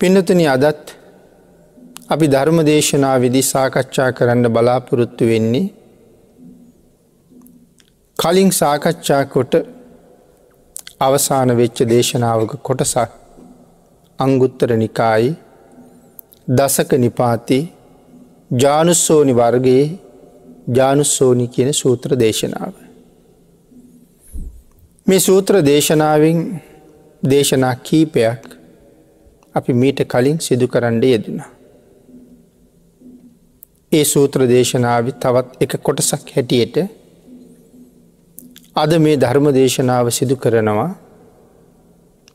පිනතුන අදත් අපි ධර්ම දේශනා විදි සාකච්ඡා කරන්න බලාපොරොත්තු වෙන්නේ කලින් සාකච්ඡා කොට අවසාන වෙච්ච දේශනාවක කොටසක් අංගුත්තර නිකායි දසක නිපාති ජානුස්සෝනි වර්ගයේ ජානුස්සෝනි කියන සූත්‍ර දේශනාව. මේ සූත්‍ර දේශනාවෙන් දේශනා කීපයක් අපි මීට කලින් සිදු කරන්න යෙදෙන. ඒ සූත්‍ර දේශනාව තවත් එක කොටසක් හැටියට අද මේ ධර්ම දේශනාව සිදු කරනවා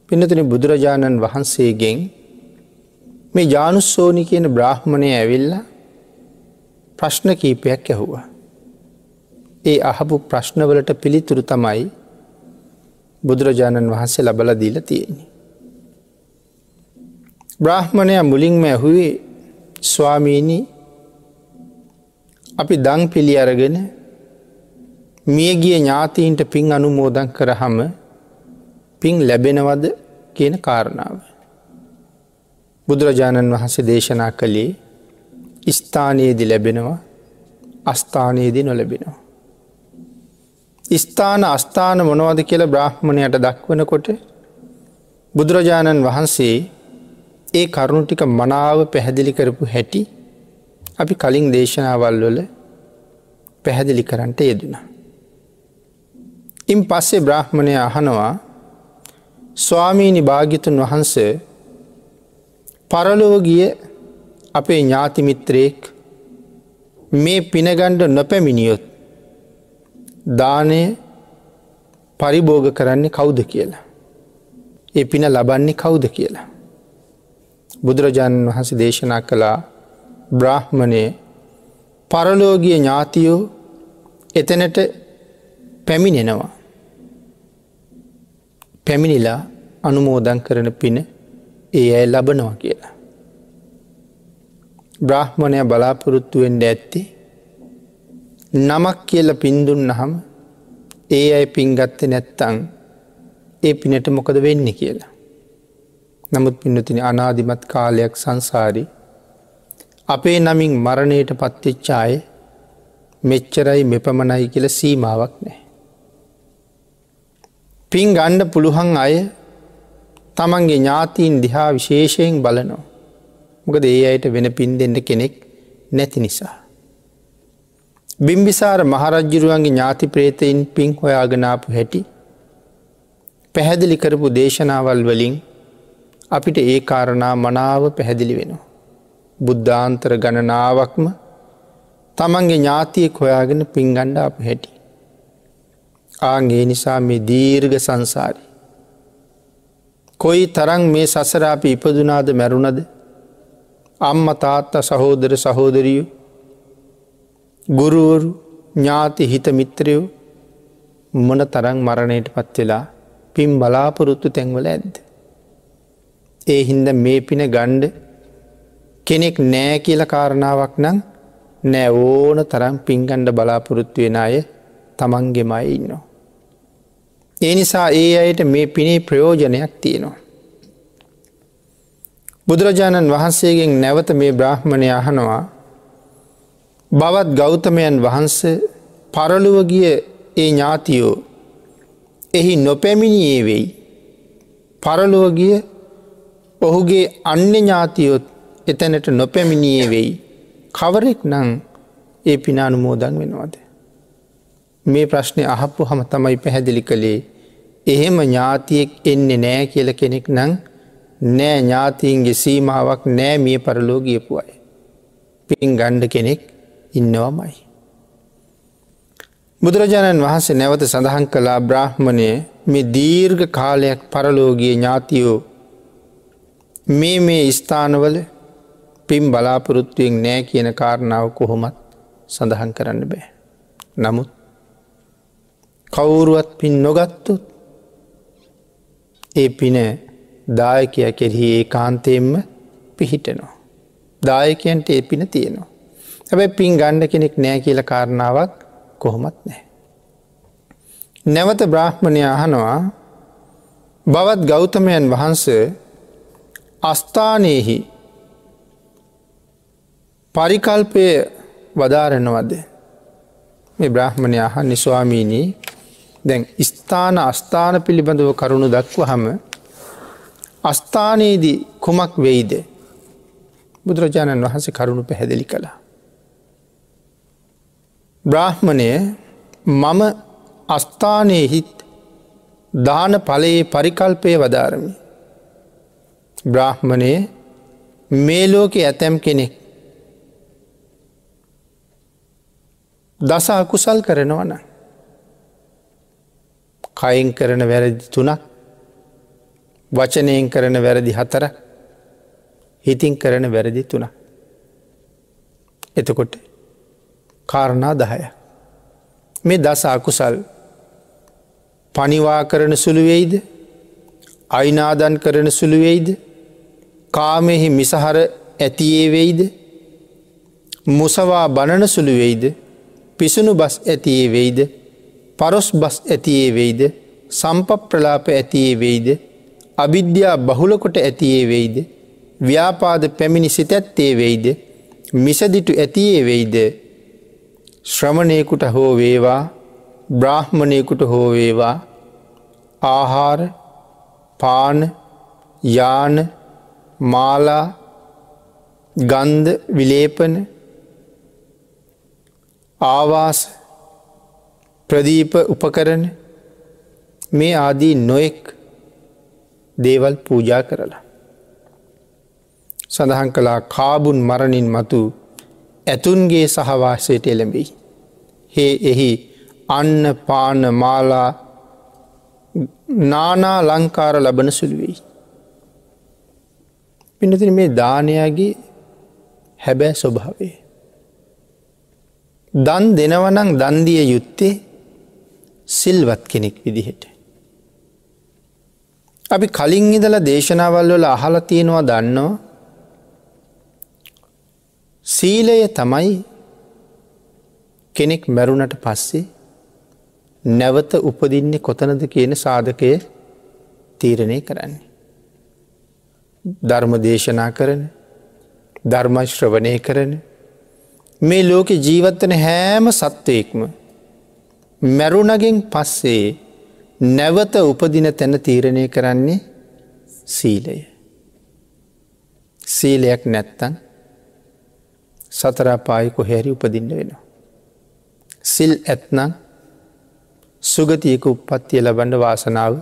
පිනතන බුදුරජාණන් වහන්සේගෙන් මේ ජානුස්සෝනි කියන බ්‍රාහ්මණය ඇවිල්ල ප්‍රශ්න කීපයක් ඇහුවා. ඒ අහපු ප්‍රශ්නවලට පිළිතුරු තමයි බුදුරජාණන් වහන්සේ ලබල දීල තියෙන්නේ. බ්‍රාහ්මණය මුලින්ම ඇහුවේ ස්වාමීණී අපි දං පිළි අරගෙන මියගිය ඥාතීන්ට පින් අනුමෝදන් කරහම පින් ලැබෙනවද කියන කාරණාව. බුදුරජාණන් වහන්සේ දේශනා කළේ ස්ථානයේදි ලැබෙනවා අස්ථානයේදී නොලැබෙනවා. ස්ථාන අස්ථාන මොනවද කියල බ්‍රහ්මණයට දක්වනකොට බුදුරජාණන් වහන්සේ ඒ කරුණු ටික මනාව පැහැදිලි කරපු හැටි අපි කලින් දේශනාවල් වල පැහැදිලි කරන්නට යෙදුණ. ඉන් පස්සේ බ්‍රහ්මණය අහනවා ස්වාමීණි භාගිතුන් වහන්සේ පරලෝගිය අපේ ඥාතිමිත්‍රයෙක් මේ පිනගණ්ඩ නොපැමිණියොත් දානය පරිභෝග කරන්නේ කවුද කියලා. ඒ පින ලබන්නේ කවුද කියලා. බුදුරජාණන් වහස දේශනා කළා බ්‍රාහ්මණය පරලෝගිය ඥාතියෝ එතනට පැමිණෙනවා. පැමිණිලා අනුමෝදන් කරන පින ඒ ඇය ලබනවා කියලා. බ්‍රාහ්මණය බලාපොරොත්තුවෙන්ට ඇත්ති නමක් කියල පින්දුන් නහම ඒ අය පින්ගත්ත නැත්තං ඒ පිනට මොකද වෙන්න කියලා. නමුත් පින්නතින අනාධිමත් කාලයක් සංසාරී අපේ නමින් මරණයට පත්තිච්චාය මෙච්චරයි මෙපමණයි කියල සීමාවක් නෑ. පින් ගණ්ඩ පුළුහන් අය තමන්ගේ ඥාතීන් දිහා විශේෂයෙන් බලනෝ. මොකද ඒ අයට වෙන පින් දෙන්න කෙනෙක් නැති නිසා. බිම්බිසාර මහරජ්ජුරුවන්ගේ ඥාති ප්‍රේතයින් පින් හොයාගනාපු හැටි පැහැදිලි කරපු දේශනාවල් වලින් අපිට ඒ කාරණා මනාව පැහැදිලි වෙනවා. බුද්ධාන්තර ගණනාවක්ම තමන්ගේ ඥාතියෙක් හොයාගෙන පින්ගණ්ඩ අප හැටි. ආගේ නිසා මේ දීර්ග සංසාරි. කොයි තරන් මේ සසරාපි ඉපදුනාද මැරුණද අම්ම තාත්ත සහෝදර සහෝදරියු ගුරුවරු ඥාති හිත මිත්‍රයෝ මොන තරං මරණයට පත්වෙලා පින් බලාපොරොත්තු තැන්වල ඇද්ද. ඒ හින්ද මේ පින ගණ්ඩ කෙනෙක් නෑ කියල කාරණාවක් නම් නෑ ඕන තරම් පින්ගණ්ඩ බලාපොරොත්තු වෙන අය තමන්ගෙමයි ඉන්නවා. ඒ නිසා ඒ අයට මේ පිනේ ප්‍රයෝජනයක් තියෙනවා. බුදුරජාණන් වහන්සේගෙන් නැවත මේ බ්‍රහ්මණය අහනවා බවත් ගෞතමයන් වහන්ස පරලුවගිය ඒ ඥාතියෝ එහි නොපැමිණියේ වෙයි. පරලුවගිය ඔහුගේ අන්‍ය ඥාතියොත් එතැනට නොපැමිණියේ වෙයි. කවරෙක් නං ඒ පිනානුමෝදන් වෙනවාද. මේ ප්‍රශ්නය අහපු හම තමයි පැහැදිලි කළේ එහෙම ඥාතියෙක් එන්නේ නෑ කියල කෙනෙක් නං නෑ ඥාතීන්ගේ සීමාවක් නෑ මිය පරලෝගියපු අය. පින් ගණ්ඩ කෙනෙක් ඉන්නවමයි. බුදුරජාණන් වහන්සේ නැවත සඳහන් කලා බ්‍රාහ්මණය මේ දීර්ඝ කාලයක් පරලෝගිය ඥාතියෝ මේ මේ ස්ථානවල පින් බලාපොරොත්තුවෙන් නෑ කියන කාරණාව කොහොමත් සඳහන් කරන්න බෑ. නමුත් කවුරුවත් පින් නොගත්තුත් ඒ පින දායකය කෙරෙහි ඒ කාන්තයෙන්ම පිහිටනවා. දායකයන්ට ඒ පින තියෙනවා. හැබැ පින් ගණ්ඩ කෙනෙක් නෑ කියල කාරණාවක් කොහොමත් නෑ. නැවත බ්‍රාහ්මණය අහනවා බවත් ගෞතමයන් වහන්සේ අස්ථානයෙහි පරිකල්පය වදාරනවද මේ බ්‍රහ්මණය අහ නිස්වාමීනී දැන් ස්ථාන අස්ථාන පිළිබඳව කරුණු දක්ව හම අස්ථානයේදී කුමක් වෙයිද බුදුරජාණන් වහන්සේ කරුණු පැහැදිලි කළා. බ්‍රාහ්මණය මම අස්ථානයෙහිත් දාන පලයේ පරිකල්පය වදාරමි. බ්‍රාහ්මණය මේ ලෝකෙ ඇතැම් කෙනෙක් දස අකුසල් කරනවන. කයින් කරන වැරදි තුනක් වචනයෙන් කරන වැරදි හතර හිතින් කරන වැරදි තුන. එතකොට කාරණා දහය. මේ දස අකුසල් පනිවා කරන සුළුවෙයිද අයිනාදන් කරන සුළුවෙයිද කාමෙහි මිසහර ඇතියේ වෙයිද? මුසවා බණන සුළුවෙයිද පිසුණු බස් ඇතියේ වෙයිද? පරොස් බස් ඇතියේ වෙයිද? සම්ප ප්‍රලාප ඇතියේ වෙයිද? අවිද්‍යා බහුලකොට ඇතියේ වෙයිද? ව්‍යාපාද පැමිණි සිතැත්තේ වෙයිද? මිසදිටු ඇතියේ වෙයිද? ශ්‍රමණයකුට හෝ වේවා බ්‍රාහ්මණයකුට හෝ වේවා ආහාර පාන යාන මාලා ගන්ධ විලේපන ආවාස ප්‍රදීප උපකරන මේ ආදී නොෙක් දේවල් පූජා කරලා. සඳහන් කලා කාබුන් මරණින් මතු ඇතුන්ගේ සහවාසයට එළඹෙයි. හේ එහි අන්න පාන මාලා නානා ලංකාර ලබන සුළුවෙයි. පිනතින මේ දානයාගේ හැබෑ ස්වභාවේ. දන් දෙනවනං දන්දිය යුත්තේ සිල්වත් කෙනෙක් විදිහට. අපි කලින් ඉදල දේශනාවල් වල අහල තියෙනවා දන්නවා සීලය තමයි කෙනෙක් මැරුණට පස්සේ නැවත උපදින්නේ කොතනද කියන සාධකය තීරණය කරන්නේ. ධර්ම දේශනා කරන ධර්මශ්‍රවනය කරන මේ ලෝකෙ ජීවත්වන හෑම සත්වයෙක්ම මැරුණගෙන් පස්සේ නැවත උපදින තැන තීරණය කරන්නේ සීලය. සීලයක් නැත්තන් සතරාපායි කොහැරි උපදින්න වෙනවා. සිල් ඇත්නම් සුගතියක උපත්තිය ලබන්ඩ වාසනාව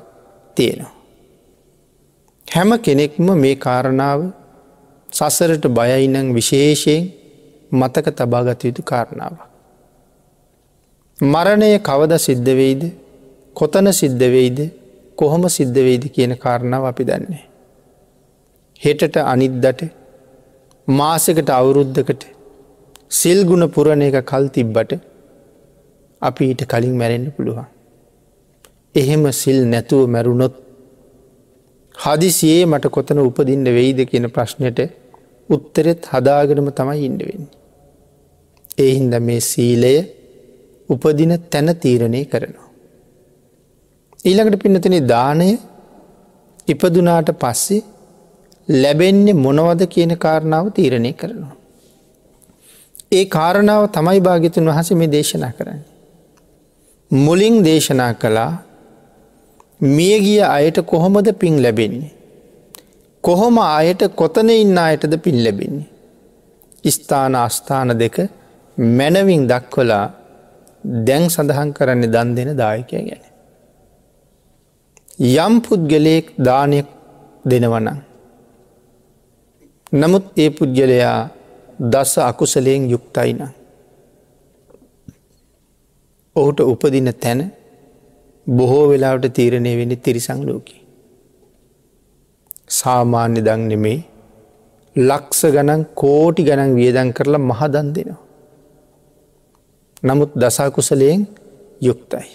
තියෙනවා. හැම කෙනෙක්ම මේ කාරණාව සසරට බයයිනං විශේෂයෙන් මතක තබාගත යුතු කාරණාව. මරණය කවද සිද්ධ වෙයිද කොතන සිද්ධ වෙයිද කොහොම සිද්ධ වෙයිද කියන කාරණාව අපි දන්නේ. හෙටට අනිද්දට මාසකට අවුරුද්ධකට සිල්ගුණ පුරණ එක කල් තිබ්බට අපි ඊට කලින් මැරෙන්න්න පුළුවන්. එහෙම සිල් නැතුව මැරුණොත් හදිසියේ මට කොතන උපදින්න වෙයිද කියන ප්‍රශ්නයට උත්තරෙත් හදාගෙනම තමයි ඉන්න වෙන්නේ. එහින්ද මේ සීලය උපදින තැන තීරණය කරනවා. ඊළඟට පින්නතන දානය ඉපදුනාට පස්සේ ලැබෙන්නේ මොනවද කියන කාරණාව තීරණය කරනවා. ඒ කාරණාව තමයි භාගිතුන් වහස මේ දේශනා කරන්න. මුලින් දේශනා කළා මියගිය අයට කොහොමද පින් ලැබෙන්නේ. කොහොම අයට කොතන ඉන්න අයටද පින් ලැබෙන්නේ. ස්ථාන අස්ථාන දෙක මැනවින් දක්වලා දැන් සඳහන් කරන්න දන් දෙන දායකය ගැන. යම් පුද්ගලයෙක් දානයක් දෙනවනං. නමුත් ඒ පුද්ගලයා දස අකුසලයෙන් යුක්තයින. ඔහුට උපදින තැන බොහෝ වෙලාවට තීරණය වෙන තිරිසං ලෝකි. සාමාන්‍ය දං නෙමේ ලක්ස ගණන් කෝටි ගණන් වියදන් කරලා මහදන් දෙනවා. නමුත් දසාකුසලයෙන් යුක්තයි.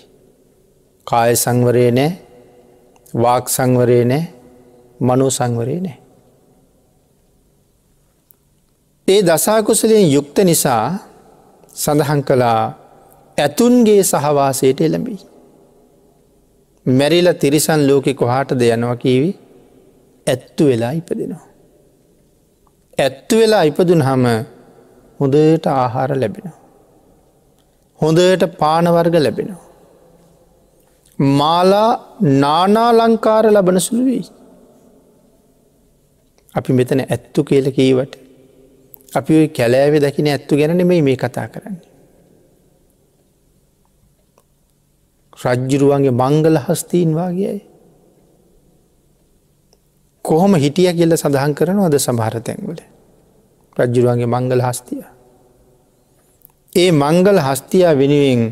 කාය සංවරය නෑ වාක් සංවරය නෑ මනෝ සංවරය නෑ. ඒ දසාකුසලයෙන් යුක්ත නිසා සඳහන් කළා ඇතුන්ගේ සහවාසයට එළඹී. මැරිල තිරිසන් ලෝකෙ කොහාට දෙයනවා කීවි ඇත්තු වෙලා ඉපදෙනවා. ඇත්තු වෙලා ඉපදුන් හම හොඳට ආහාර ලැබෙනවා. හොඳට පානවර්ග ලැබෙනවා. මාලා නානාලංකාර ලබන සුළු වෙයි. අපි මෙතන ඇත්තු කියල කීවට අපි ඔයි කැලෑවෙ දකින ඇත්තු ගැන මේ මේ කතා කරන්නේ. රජ්ජුරුවන්ගේ මංගල හස්තීන් වගේයි. කොහොම හිටිය කියල සඳහන් කරන අද සමහර තැන්වල රජ්ජුරුවන්ගේ මංගල හස්තිය. ඒ මංගල හස්තියා වෙනුවෙන්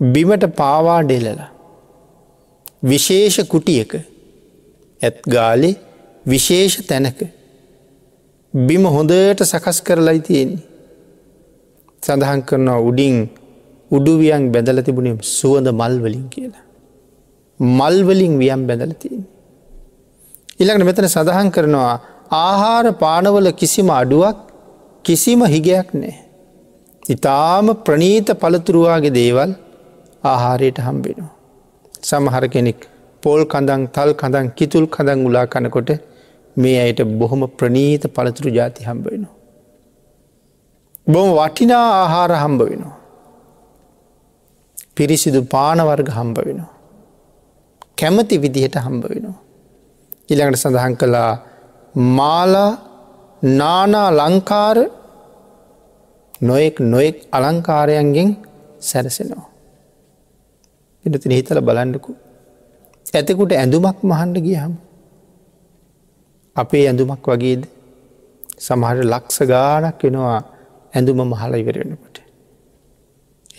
බිමට පාවා ඩෙලලා. විශේෂ කුටියක ඇත් ගාලේ විශේෂ තැනක බිම හොඳට සකස් කරලයි තියෙන්නේ. සඳහන් කරනවා උඩින් උඩුවියන් බැඳල තිබුණේ සුවඳ මල්වලින් කියලා. මල්වලින් වියම් බැඳල තියෙන. ඉළඟට මෙතන සඳහන් කරනවා ආහාර පානවල කිසිම අඩුවක් කිසිම හිගයක් නෑ. ඉතාම ප්‍රනීත පළතුරුවාගේ දේවල් ආහාරයට හම්බෙනවා. සමහර කෙනෙක් පොල් කඳන් තල් කඳන් කිතුල් කඳන් උලා කනකොට මේ අයට බොහොම ප්‍රනීත පළතුරු ජාති හම්බ වෙනවා. බොම වටිනා ආහාර හම්බ වෙනවා. පිරිසිදු පානවර්ග හම්බ වෙනවා. කැමති විදිහට හම්බ වෙනවා. ඉළඟට සඳහන් කළා මාලා නානා ලංකාර නොයෙක් නොයෙක් අලංකාරයන්ගෙන් සැරසෙනවා. පිටතින හිතල බලන්ඩකු. ඇතකුට ඇඳුමක් මහන්ඩ ගියහම. අපේ ඇඳුමක් වගේද සමහට ලක්ස ගානක් වෙනවා ඇඳුම මහල ඉවර වෙනකොට.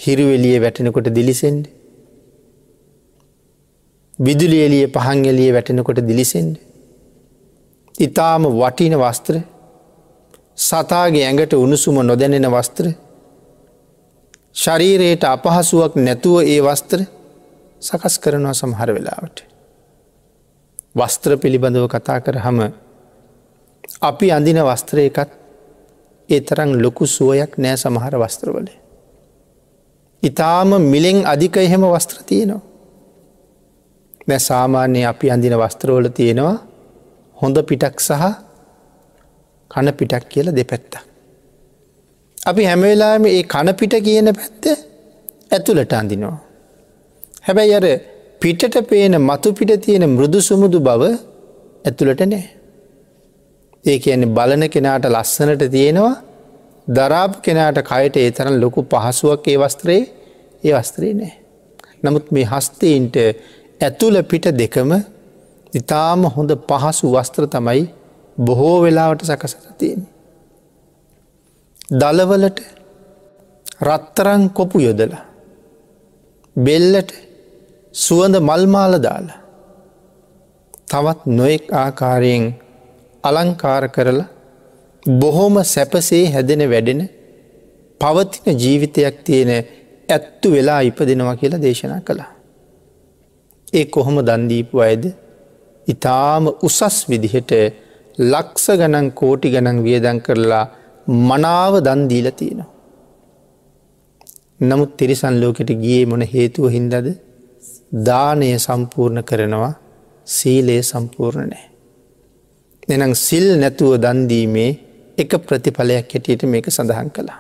හිරුවෙලිය වැටෙනකොට දිලිසෙන්ඩ. විදුලි එලිය පහන් එලිය වැටෙනකොට දිලිසෙන්ඩ. ඉතාම වටින වස්ත්‍ර සතාගේ ඇඟට උණුසුම නොදැනෙන වස්ත්‍ර ශරීරයට අපහසුවක් නැතුව ඒ වස්ත්‍ර සකස් කරනවා සමහර වෙලාවට. වස්ත්‍ර පිළිබඳව කතා කර හම අපි අඳින වස්ත්‍රයකත් ඒ තරං ලොකු සුවයක් නෑ සමහර වස්ත්‍රවලේ. ඉතාම මිලෙන් අධික එහෙම වස්ත්‍ර තියෙනවා. දැ සාමාන්‍යය අපි අඳින වස්ත්‍රෝල තියෙනවා හොඳ පිටක් සහ කන පිටක් කියල දෙපැත්ත. අපි හැමවෙලාම ඒ කනපිට කියන පැත්ත ඇතුළට අඳිනවා. හැබැයි අර පිටට පේන මතු පිට තියෙන මෘදු සුමුදු බව ඇතුළට නෑ. ඒ කියන්නේ බලන කෙනාට ලස්සනට තියෙනවා දරාප කෙනාට කයට ඒ තරන් ලොකු පහසුවක් ඒ වස්ත්‍රයේ ඒ වස්ත්‍රයේ නෑ. නමුත් මේ හස්තීන්ට ඇතුළ පිට දෙකම ඉතාම හොඳ පහසු වස්ත්‍ර තමයි බොහෝ වෙලාවට සකසතියෙන්. දලවලට රත්තරං කොපු යොදලා. බෙල්ලට සුවඳ මල්මාල දාලා. තවත් නොයෙක් ආකාරයෙන් අලංකාර කරලා බොහෝම සැපසේ හැදෙන වැඩෙන පවතින ජීවිතයක් තියෙන ඇත්තු වෙලා ඉපදෙනවා කියලා දේශනා කළා. ඒ කොහොම දන්දීපු අයද ඉතාම උසස් විදිහට ලක්ස ගණන් කෝටි ගණන් වියදන් කරලා මනාව දන්දීල තියෙනවා. නමුත් තිරිසන් ලෝකෙට ගියේ මොන හේතුව හින්දද දානය සම්පූර්ණ කරනවා සීලයේ සම්පූර්ණ නෑ. එනම් සිල් නැතුව දන්දීමේ එක ප්‍රතිඵලයක් හැටියට මේක සඳහන් කළා.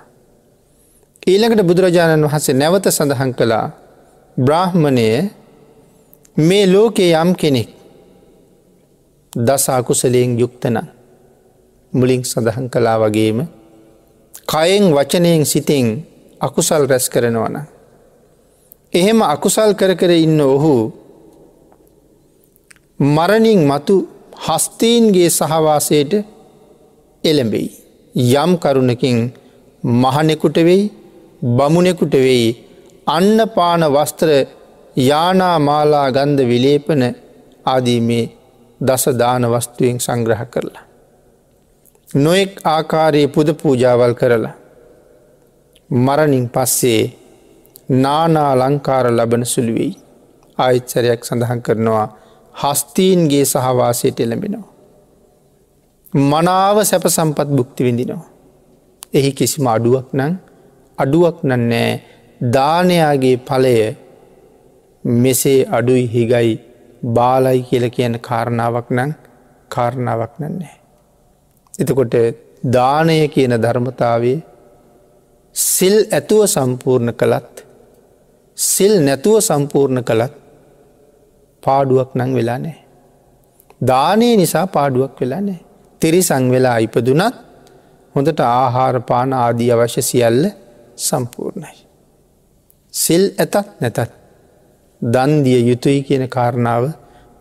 ඊළඟට බුදුරජාණන් වහන්සේ නැවත සඳහන් කළා බ්‍රාහ්මණය මේ ලෝකයේ යම් කෙනෙක් දසාකුසලයෙන් යුක්තන මුලින් සඳහන් කලා වගේම කයෙන් වචනයෙන් සිතින් අකුසල් රැස් කරනවන. එහෙම අකුසල් කර කර ඉන්න ඔහු මරණින් මතු හස්තීන්ගේ සහවාසයට එළඹෙයි. යම් කරුණකින් මහනෙකුට වෙයි බමුණෙකුට වෙයි අන්න පාන වස්ත්‍ර යානා මාලා ගන්ධ විලේපන ආදී මේ දස දාන වස්තුවෙන් සංග්‍රහ කරලා. නොෙක් ආකාරයේ පුද පූජාවල් කරලා. මරණින් පස්සේ නානා ලංකාර ලබන සුළුවෙයි. ආයිත්සරයක් සඳහන් කරනවා හස්තීන්ගේ සහවාසයට එළඹෙනවා. මනාව සැප සම්පත් බුක්ති විඳිනවා. එහි කිසිම අඩුවක් නං අඩුවක් නන්නෑ දානයාගේ පලය මෙසේ අඩුයි හිගයි බාලයි කියල කියන කාරණාවක් නං කාරණාවක් නන්නේ. එතකොට දානය කියන ධර්මතාවේ සිල් ඇතුව සම්පූර්ණ කළත් සිල් නැතුව සම්පූර්ණ කළත් පාඩුවක් නං වෙලා නෑ. දානය නිසා පාඩුවක් වෙලා නෑ. තිරිසං වෙලා ඉපදුනත් හොඳට ආහාරපාන ආදී අවශ්‍ය සියල්ල සම්පූර්ණයි. සිල් ඇතත් නැතත් දන්දිය යුතුයි කියන කාරණාව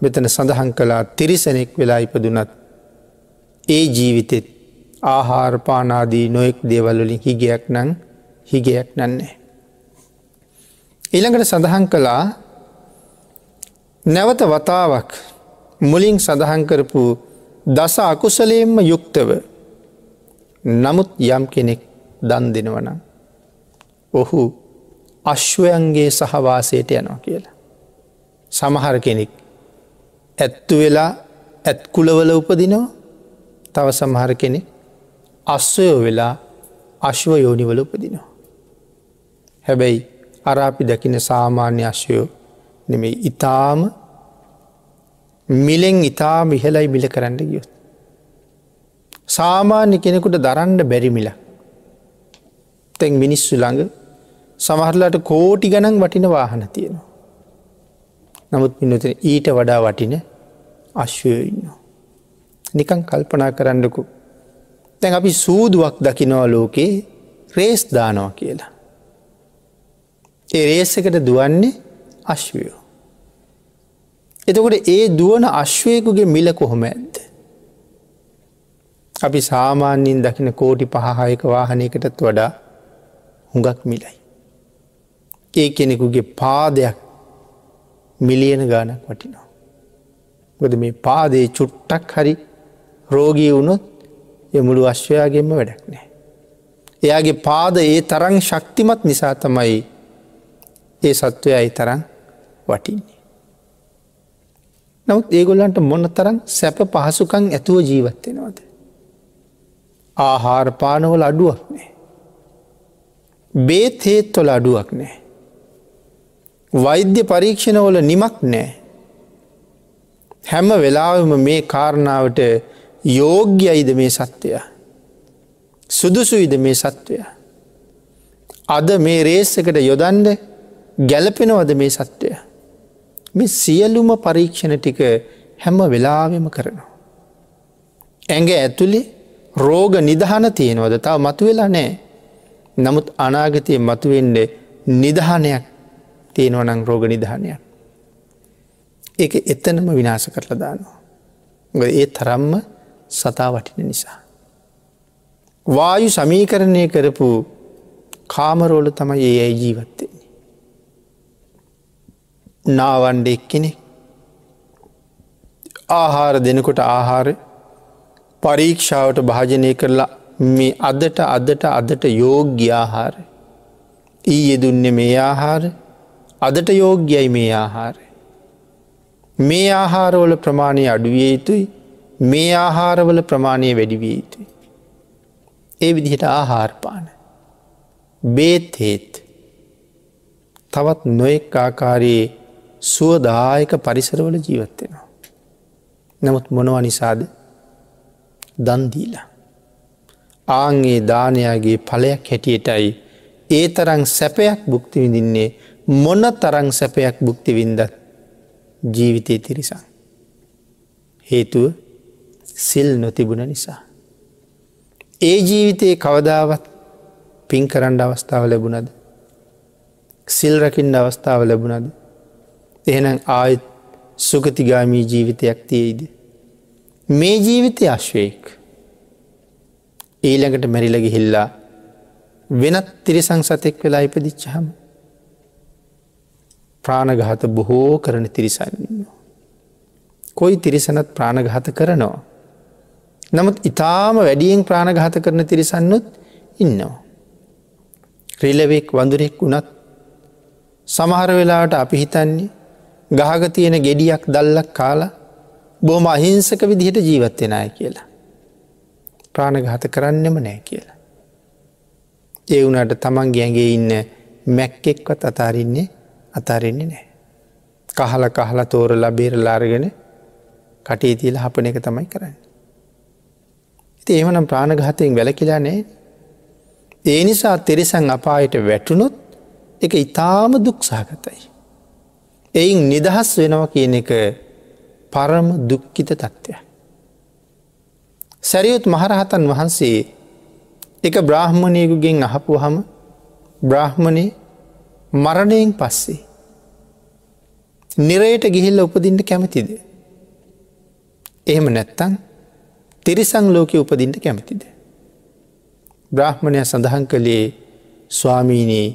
මෙතන සඳහන් කලා තිරිසනෙක් වෙලා ඉපදුනත් ඒ ජීවිතෙත් ආහාරපානාදී නොයෙක් දේවල්වලින් හිගයක් නං හිගයක් නන්නේ. ඊළඟට සඳහන් කළා නැවත වතාවක් මුලින් සඳහන් කරපු දස අකුසලයෙන්ම යුක්තව නමුත් යම් කෙනෙක් දන් දෙනවනම්. ඔහු අශ්වයන්ගේ සහවාසයට යනවා කියලා. සමහර කෙනෙක් ඇත්තු වෙලා ඇත්කුලවල උපදිනවා තව සමහර කෙනෙක් අස්වයෝ වෙලා අශ්ව යෝනිවල උපදිනවා. හැබැයි අරාපි දකින සාමාන්‍ය අශ්වයෝ නෙමේ ඉතාම මිලෙන් ඉතා මිහලයි මිල කරන්න ගියොත්. සාමාන්‍ය කෙනෙකුට දරන්ඩ බැරිමිල. තැන් මිනිස්සු ළඟ සමහරලාට කෝටි ගණන් වටින වාහන තියෙනවා. නමුත් මිනතන ඊට වඩා වටින අශ්වය ඉන්නවා. නිකං කල්පනා කරන්නකු. තැන් අපි සූදුවක් දකිනවා ලෝකේ රේස් දානවා කියලා. ඒ රේසකට දුවන්නේ අශ්වයෝ. එතකොට ඒ දුවන අශ්වයකුගේ මිල කොහොම ඇද්ද. අපි සාමාන්‍යයෙන් දකින කෝටි පහහායක වාහනයකටත් වඩා හුඟක් මිලයි. ඒ කෙනෙකුගේ පාදයක් මිලියන ගානක් වටිනවා. ගොද මේ පාදේ චුට්ටක් හරි රෝගී වුණොත් යමුළු අශ්වයාගෙන්ම වැඩක් නෑ. එයාගේ පාද ඒ තරං ශක්තිමත් නිසා තමයි ඒ සත්වය අයි තරං වටින්නේ. නමුත් ඒගොල්ලන්ට මොන්න තරම් සැප පහසුකං ඇතුව ජීවත්වෙනවද. ආහාරපානවල අඩුවක් නෑ. බේත් හේත්වල අඩුවක් නෑ. වෛද්‍ය පරීක්ෂණවල නිමක් නෑ. හැම වෙලාවම මේ කාරණාවට යෝග්‍යයිද මේ සත්වය. සුදුසුයිද මේ සත්වය. අද මේ රේස්සකට යොදන්ඩ ගැලපෙනවද මේ සත්වය. මේ සියලුම පරීක්ෂණ ටික හැම වෙලාවෙම කරනවා. ඇඟ ඇතුළේ රෝග නිදහන තියෙනවද තාව මතුවෙලා නෑ. නමුත් අනාගතය මතුවෙන්ඩ නිදහනයක් තියෙනවනං රෝග නිධානයක්. ඒක එතනම විනාස කරලා දානවා. ඒ තරම්ම සතා වටින නිසා. වායු සමීකරණය කරපු කාමරෝල තමයි ඒ ඇයි ජීවත්තේ. නාවන්ඩ එක්කෙනෙ ආහාර දෙනකොට ආහාර පරීක්ෂාවට භාජනය කරලා මේ අදට අදට අදට යෝග්‍ය ආහාර ඊය දුන්න මේ ආහාර අදට යෝග්‍යයි මේ ආහාර මේ ආහාරවල ප්‍රමාණය අඩුවිය යුතුයි. මේ ආහාරවල ප්‍රමාණය වැඩිවිය යුතුයි. ඒ විදිහට ආහාරපාන බේත් හේත්. තවත් නොෙක් ආකාරයේ සුවදායක පරිසරවල ජීවත්වෙනවා. නමුත් මොනව නිසාද දන්දීලා. ආංගේ දානයාගේ පලයක් හැටියටයි ඒ තරං සැපයක් බුක්ති විඳින්නේ මොන්න තරං සැපයක් බුක්ති වින්දත් ජීවිතය තිරිසං. හේතුව සිල් නොතිබුණ නිසා. ඒ ජීවිතයේ කවදාවත් පින් කරන්න අවස්ථාව ලැබුණද. සිල් රකිින්ඩ අවස්ථාව ලැබුණද එහෙනම් ආයත් සුගතිගාමී ජීවිතයක් තියෙයිද. මේ ජීවිතය අශ්වයෙක් ඊළඟට මැරිලග හිල්ලා වෙනත් තිරිසං සතෙක් වෙලා ඉපදිච්චහම ප්‍රාණගහත බොහෝ කරන තිරිසන්න. කොයි තිරිසනත් ප්‍රාණගහත කරනවා. නමුත් ඉතාම වැඩියෙන් ප්‍රාණගහත කරන තිරිසන්නුත් ඉන්නවා. රිලවෙක් වඳුරෙක් වුණත් සමහර වෙලාට අපි හිතන්නේ ගහග තියෙන ගෙඩියක් දල්ලක් කාලා බොහම අහිංසක විදිහට ජීවත්වෙනය කියලා. ප්‍රාණගහත කරන්නෙම නෑ කියලා. ඒ වුණට තමන් ගැගේ ඉන්න මැක්කෙක්වත් අතාරන්නේ අතාරෙන්නේ නෑ. කහල කහලා තෝර ලබේර ලාරගෙන කටේ තියල හපන එක තමයි කරන්න. ඉති එමනම් ප්‍රාණඝාතයෙන් වැලකිලා නෑ ඒ නිසා තෙරිසං අපායට වැටුණොත් එක ඉතාම දුක්සාගතයි. එයින් නිදහස් වෙනව කියන එක පරම දුක්කිත තත්ත්වය. සැරියුත් මහරහතන් වහන්සේ එක බ්‍රාහ්මණයකුගෙන් අහපු හම බ්‍රාහ්මණය මරණයෙන් පස්සේ. නිරයට ගිහිල්ල උපදින්ට කැමතිද. එහෙම නැත්තං තිරිසං ලෝක උපදින්ට කැමතිද. බ්‍රාහ්මණය සඳහන් කළේ ස්වාමීනී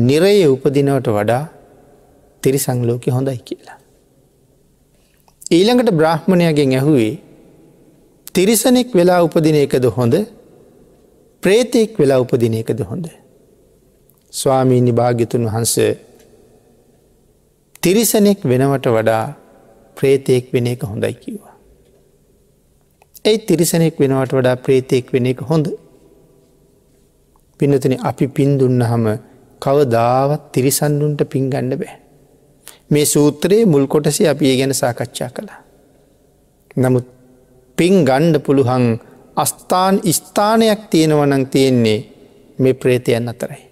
නිරය උපදිනවට වඩා තිරිසංලෝක හොඳයි කියලා. ඊළඟට බ්‍රාහ්මණයගෙන් ඇහුවේ තිරිසනෙක් වෙලා උපදින එකද හොඳ ප්‍රේතෙක් වෙලා උපදින එකද හොඳ. ස්වාමීනි භාග්‍යතුන් වහන්ස තිරිසනෙක් වෙනවට වඩා ප්‍රේතයෙක් වෙන එක හොඳයි කිව්වා. ඇයි තිරිසනෙක් වෙනවට වඩා ප්‍රේතයෙක් වෙන එක හොඳ පිනතන අපි පින්දුන්න හම කවදාවත් තිරිසන්දුන්ට පින්ගන්න බෑ. මේ සූත්‍රයේ මුල් කොටසේ අපි ඒ ගැන සාකච්ඡා කළා. නමුත් පින් ගණ්ඩ පුළුහන් අස්ථාන් ස්ථානයක් තියෙනවනං තියෙන්නේ මේ ප්‍රේතයන් අතරයි.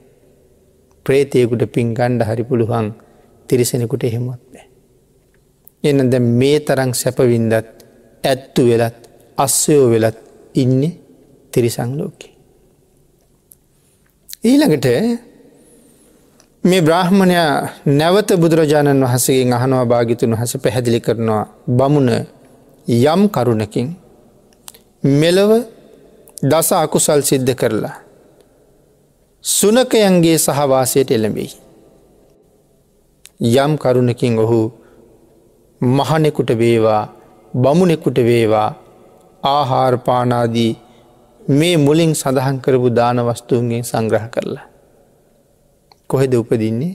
ප්‍රේතයකුට පින් ගණ්ඩ හරි පුළුවන් තිරිසෙනෙකුට එහෙමොත් බෑ. එන්න දැ මේ තරං සැපවින්දත් ඇත්තු වෙලත් අස්සයෝ වෙලත් ඉන්න තිරිසංලෝකේ. ඊළඟට මේ බ්‍රාහ්මණයා නැවත බුදුරජාණන් වහසගේ අහනවා භාගිතුන් හස පැහැදිලි කරනවා බමුණ යම් කරුණකින් මෙලව දස අකුසල් සිද්ධ කරලා. සුනකයන්ගේ සහවාසයට එළඹෙයි. යම් කරුණකින් ඔහු මහනෙකුට වේවා බමුණෙකුට වේවා ආහාරපානාදී මේ මුලින් සඳහන් කරපු දානවස්තුූන්ගෙන් සංග්‍රහ කරලා. කොහෙද උපදින්නේ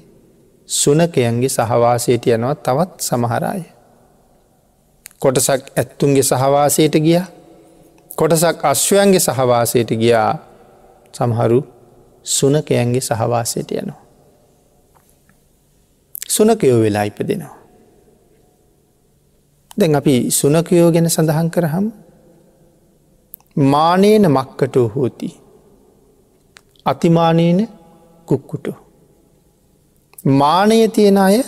සුනකයන්ගේ සහවාසයට යනවා තවත් සමහරාය. කොටසක් ඇත්තුන්ගේ සහවාසයට ගිය කොටසක් අශ්වයන්ගේ සහවාසයට ගියා සමහරු සුනකයන්ගේ සහවාසයට යනවා. සුනකයෝ වෙලා ඉපදෙනවා. දැන් අපි සුනකයෝ ගැන සඳහන් කරහම් මානේන මක්කට හෝති. අතිමානේන කුක්කුට. මානය තියෙන අය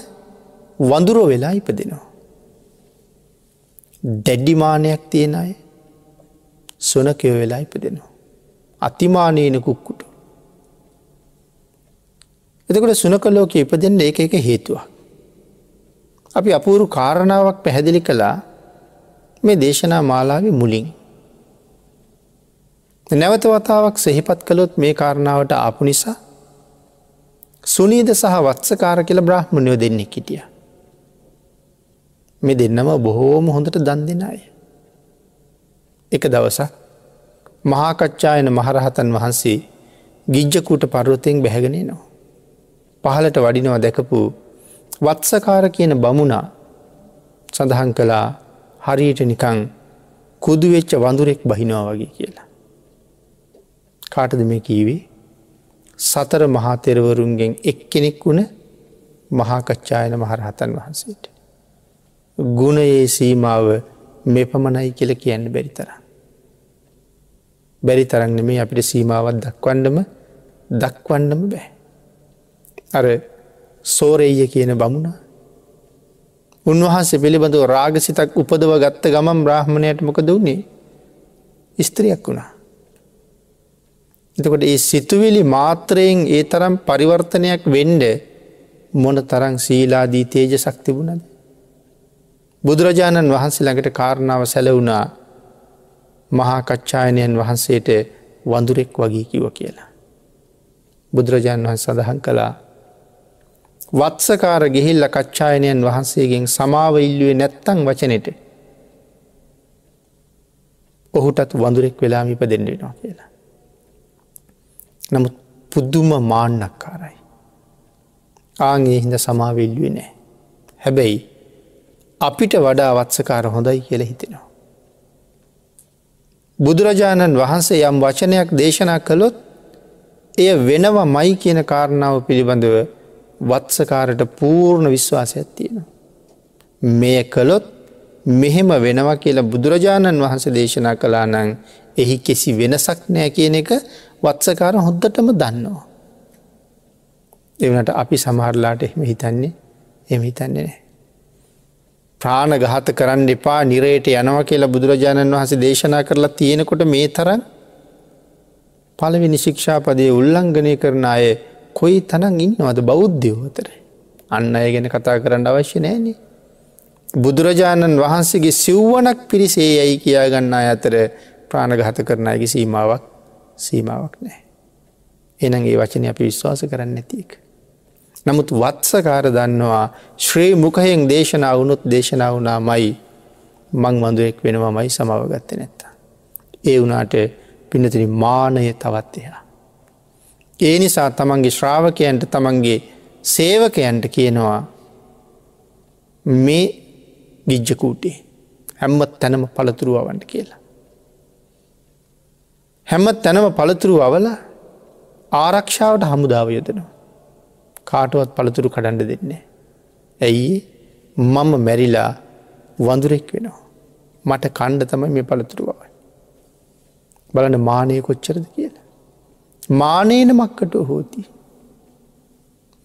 වඳුර වෙලා ඉපදෙනවා. දැඩ්ඩිමානයක් තියෙන අය සොනකයෝ වෙලා ඉපදෙනවා. අතිමානයන කුක්කුට. එතකොට සුනකලෝක ඉපදෙන්ට එක එක හේතුවක්. අපි අපූරු කාරණාවක් පැහැදිලි කළා මේ දේශනා මාලාව මුලින්. නැවත වතාවක් සෙහිපත් කළොත් මේ කාරණාවට ආපු නිසා සුනීද සහ වත්සකාර කියල බ්‍රහ්මණයෝ දෙන්නෙක් හිටිය. මෙ දෙන්නම බොහෝම හොඳට දන් දෙෙන අය. එක දවසක් මහාකච්ඡායන මහරහතන් වහන්සේ ගිජ්ජකූට පරුවතයෙන් බැහැගෙනේ නවා. පහලට වඩිනවා දැකපු වත්සකාර කියන බමුණා සඳහන් කළා හරියට නිකං කුදුවෙච්ච වඳුරෙක් බහිනවා වගේ කියලා. කාටද මේ කීවේ සතර මහතෙරවරුන්ගෙන් එක්කෙනෙක් වුණ මහාකච්ඡායන මහරහතන් වහන්සේට. ගුණයේ සීමාව මෙ පමණයි කියල කියන්න බැරි තර. බැරි තරන්න මේ අපිට සීමාවත් දක්වන්නම දක්වන්නම බෑ. අර සෝරෙය කියන බමුණ උන්වහන්සේ පිළිබඳව රාගසිතක් උපදව ගත්ත ගමම් බ්‍රහ්මණයට මොකද වුණේ ස්ත්‍රියක් වුණා. එතකොට ඒ සිතුවිලි මාත්‍රයෙන් ඒ තරම් පරිවර්තනයක් වෙන්ඩ මොන තරං සීලාදී තේජ සක්තිබුණද. බුදුරජාණන් වහන්සේ ළඟට කාරණාව සැලවුණා මහාකච්ඡායනයන් වහන්සේට වඳුරෙක් වගේ කිව කියලා. බුදුරජාණන් වහන් සඳහන් කළා වත්සකාර ගිහිල්ල කච්ඡායනයන් වහන්සේගෙන් සමාව ඉල්ලුවේ නැත්තං වචනෙට ඔහුටත් වඳුරෙක් වෙලාම ඉප දෙන්නෙනවා කියලා. නමුත් පුද්දුම මාන්නක්කාරයි. ආගේ හිද සමාවෙල්ලුවේ නෑ. හැබැයි අපිට වඩා වත්සකාර හොඳයි කියල හිතෙනවා. බුදුරජාණන් වහන්සේ යම් වචනයක් දේශනා කළොත් එය වෙනවා මයි කියන කාරණාව පිළිබඳව වත්සකාරට පූර්ණ විශ්වාසයක් තියෙනවා. මෙය කළොත් මෙහෙම වෙනවා කියලා බුදුරජාණන් වහන්ස දේශනා කලා නං එහි කෙසි වෙනසක් නෑ කියන එක වත්සකාර හොද්දටම දන්නවා. එවනට අපි සමහරලාට එහෙම හිතන්නේ එම හිතන්නේ නෑ. ප්‍රාණ ගහත කරන්න එපා නිරයට යනව කියලා බුදුරජාණන් වහස දේශනා කරලා තියෙනකොට මේ තරන් පළවෙනි ශික්ෂාපදය උල්ලංඝනය කරන අය කොයි තනන් ඉන්නවද බෞද්ධයෝතර. අන්න අය ගැන කතා කරන්න අවශ්‍ය නෑනේ. බුදුරජාණන් වහන්සේගේ සිව්වනක් පිරිසේ යැයි කියාගන්න අතර ප්‍රාණගහත කරන අයගේ සීමාවක් සීමාවක් නෑ. එනගේ වචනය අපි විශ්වාස කරන්න නැතික. නමුත් වත්සකාර දන්නවා ශ්‍රී මුකහෙන් දේශනා වුණුත් දේශනා වුණා මයි මං මඳුවෙක් වෙනවා මයි සමවගත්ත නැත්තා. ඒ වනාට පිනතිරි මානය තවත් එයා. ඒ නිසා තමන්ගේ ශ්‍රාවකයන්ට තමන්ගේ සේවකයන්ට කියනවා මේ ගිජ්ජකූටේ හැම්මත් තැනම පළතුරුවවන්ට කියලා. හැම්මත් තැනම පළතුරු අවල ආරක්ෂාවට හමුදාව යොදනවා. කාටුවත් පළතුරු කඩන්ඩ දෙන්නේ. ඇයි මම මැරිලා වඳුරෙක් වෙනවා. මට කණ්ඩ තමයි මේ පළතුරුවවයි. බලන මානය කොච්චරද කියලා. මානේන මක්කට හෝති.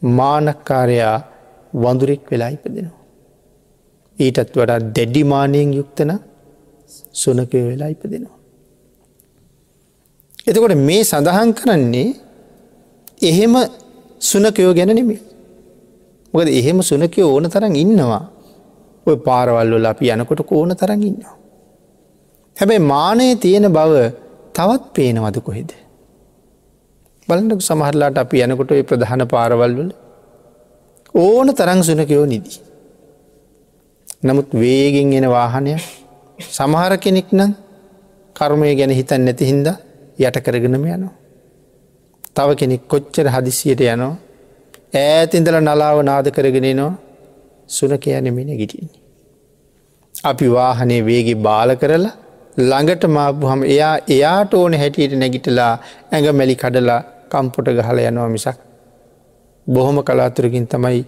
මානක්කාරයා වඳුරෙක් වෙලා ඉපදෙනවා. ඊටත් වඩා දැඩිමානයෙන් යුක්තන සුනකය වෙලා ඉපදෙනවා. එතකොට මේ සඳහන් කරන්නේ එහෙම සුනකයෝ ගැන නෙමේ. මොකද එහෙම සුනකයෝ ඕන තරන් ඉන්නවා. ඔය පාරවල්වල අපි යනකොට ඕන තරන් ඉන්නවා. හැබැයි මානයේ තියෙන බව තවත් පේනවද කොහෙද. බලන්නක සමහරලාට අපි යනකොට ඔය ප්‍රධාන පාරවල්වල ඕන තරං සුනකයෝ නිදී. නමුත් වේගෙන් එන වාහනය සමහර කෙනෙක් නම් කර්මය ගැන හිතන් නැති හින්ද යට කරගෙනම යනවා. තව කෙනෙක් කොච්චර හදිසියට යනවා ඈතින්දල නලාව නාද කරගෙනනවා සුනක යනමින ගිටින්නේ. අපි වාහනේ වේගේ බාල කරලා ළඟට මාපුහම එයා එයාට ඕන හැටියට නැගිටලා ඇඟ මැලි කඩලා කම්පොට ගහල යනවා මිසක් බොහොම කලාතුරකින් තමයි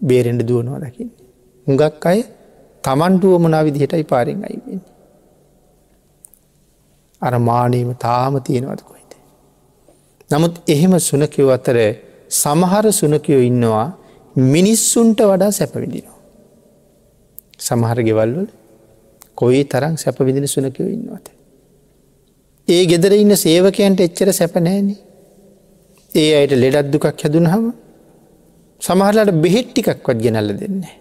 බේරෙන්ඩ දුවනවා දකින්න. හුඟක් අය තමන්ටුව මනා විදිහටයි පාරෙන් අයිවෙන්නේ. අර මානීම තාම තියෙනවද කොයිද. නමුත් එහෙම සුනකිව් අතර සමහර සුනකයෝ ඉන්නවා මිනිස්සුන්ට වඩා සැපවිදිනවා. සමහර ගෙවල්වල කොයි තරම් සැපවිදින සුනකයෝ ඉන්නවත. ඒ ගෙදර ඉන්න සේවකයන්ට එච්චර සැපනෑනේ. ඒ අයට ලෙඩත් දුකක් හැදුන හම සමහරලාට බෙහෙට්ටිකක්වත් ගෙනල්ල දෙන්නේ.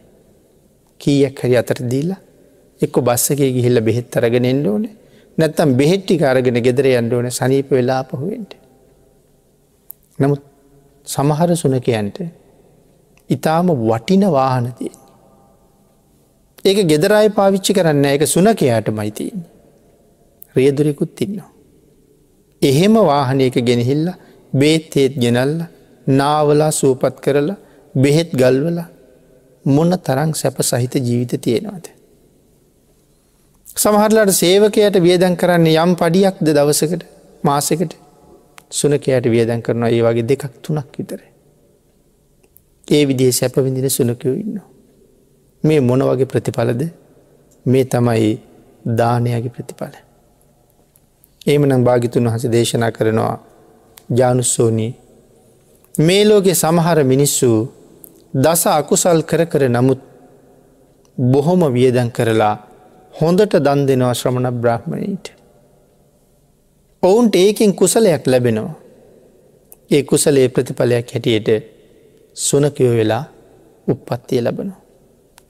කීයක් හරි අතර දීලා එක්ක බස්සකේ ගිහිල්ල බෙහෙත් අරගෙන එන්න ඕනේ නැත්තම් බෙහෙට්ටි අරගෙන ගෙදර යන්න ඕන සනීප වෙලා පහුවෙන්ට. නමුත් සමහර සුනකයන්ට ඉතාම වටින වාහන තියෙන. ඒක ගෙදරයි පාවිච්චි කරන්න එක සුනකයාට මයිතින්. රියදුරෙකුත් ඉන්නවා. එහෙම වාහනයක ගෙනහිල්ල බේත්තේත් ගෙනල්ල නාවලා සූපත් කරලා බෙහෙත් ගල්වලා මොන්න තරං සැප සහිත ජීවිත තියෙනවාද. සමහරලාට සේවකයට වියදන් කරන්නේ යම් පඩියක්ද දවසකට මාසකට සුනකයට වියදන් කරනවා ඒ වගේ දෙකක් තුනක් විතර. ඒ විදිේ සැපවිඳින සුනකයෝ ඉන්න. මේ මොන වගේ ප්‍රතිඵලද මේ තමයි දානයගේ ප්‍රතිඵල. ඒමනම් භාගිතුන් වහස දේශනා කරනවා ජානුස්සෝනී මේ ලෝකෙ සමහර මිනිස්සු දස අකුසල් කර කර නමුත් බොහොම වියදන් කරලා හොඳට දන් දෙනවා ශ්‍රමණ බ්‍රහ්මණීට. ඔවුන්ට ඒකින් කුසලයක් ලැබෙනවා. ඒ කුසලේ ප්‍රතිඵලයක් හැටියට සුනකයෝ වෙලා උප්පත්තිය ලබනවා.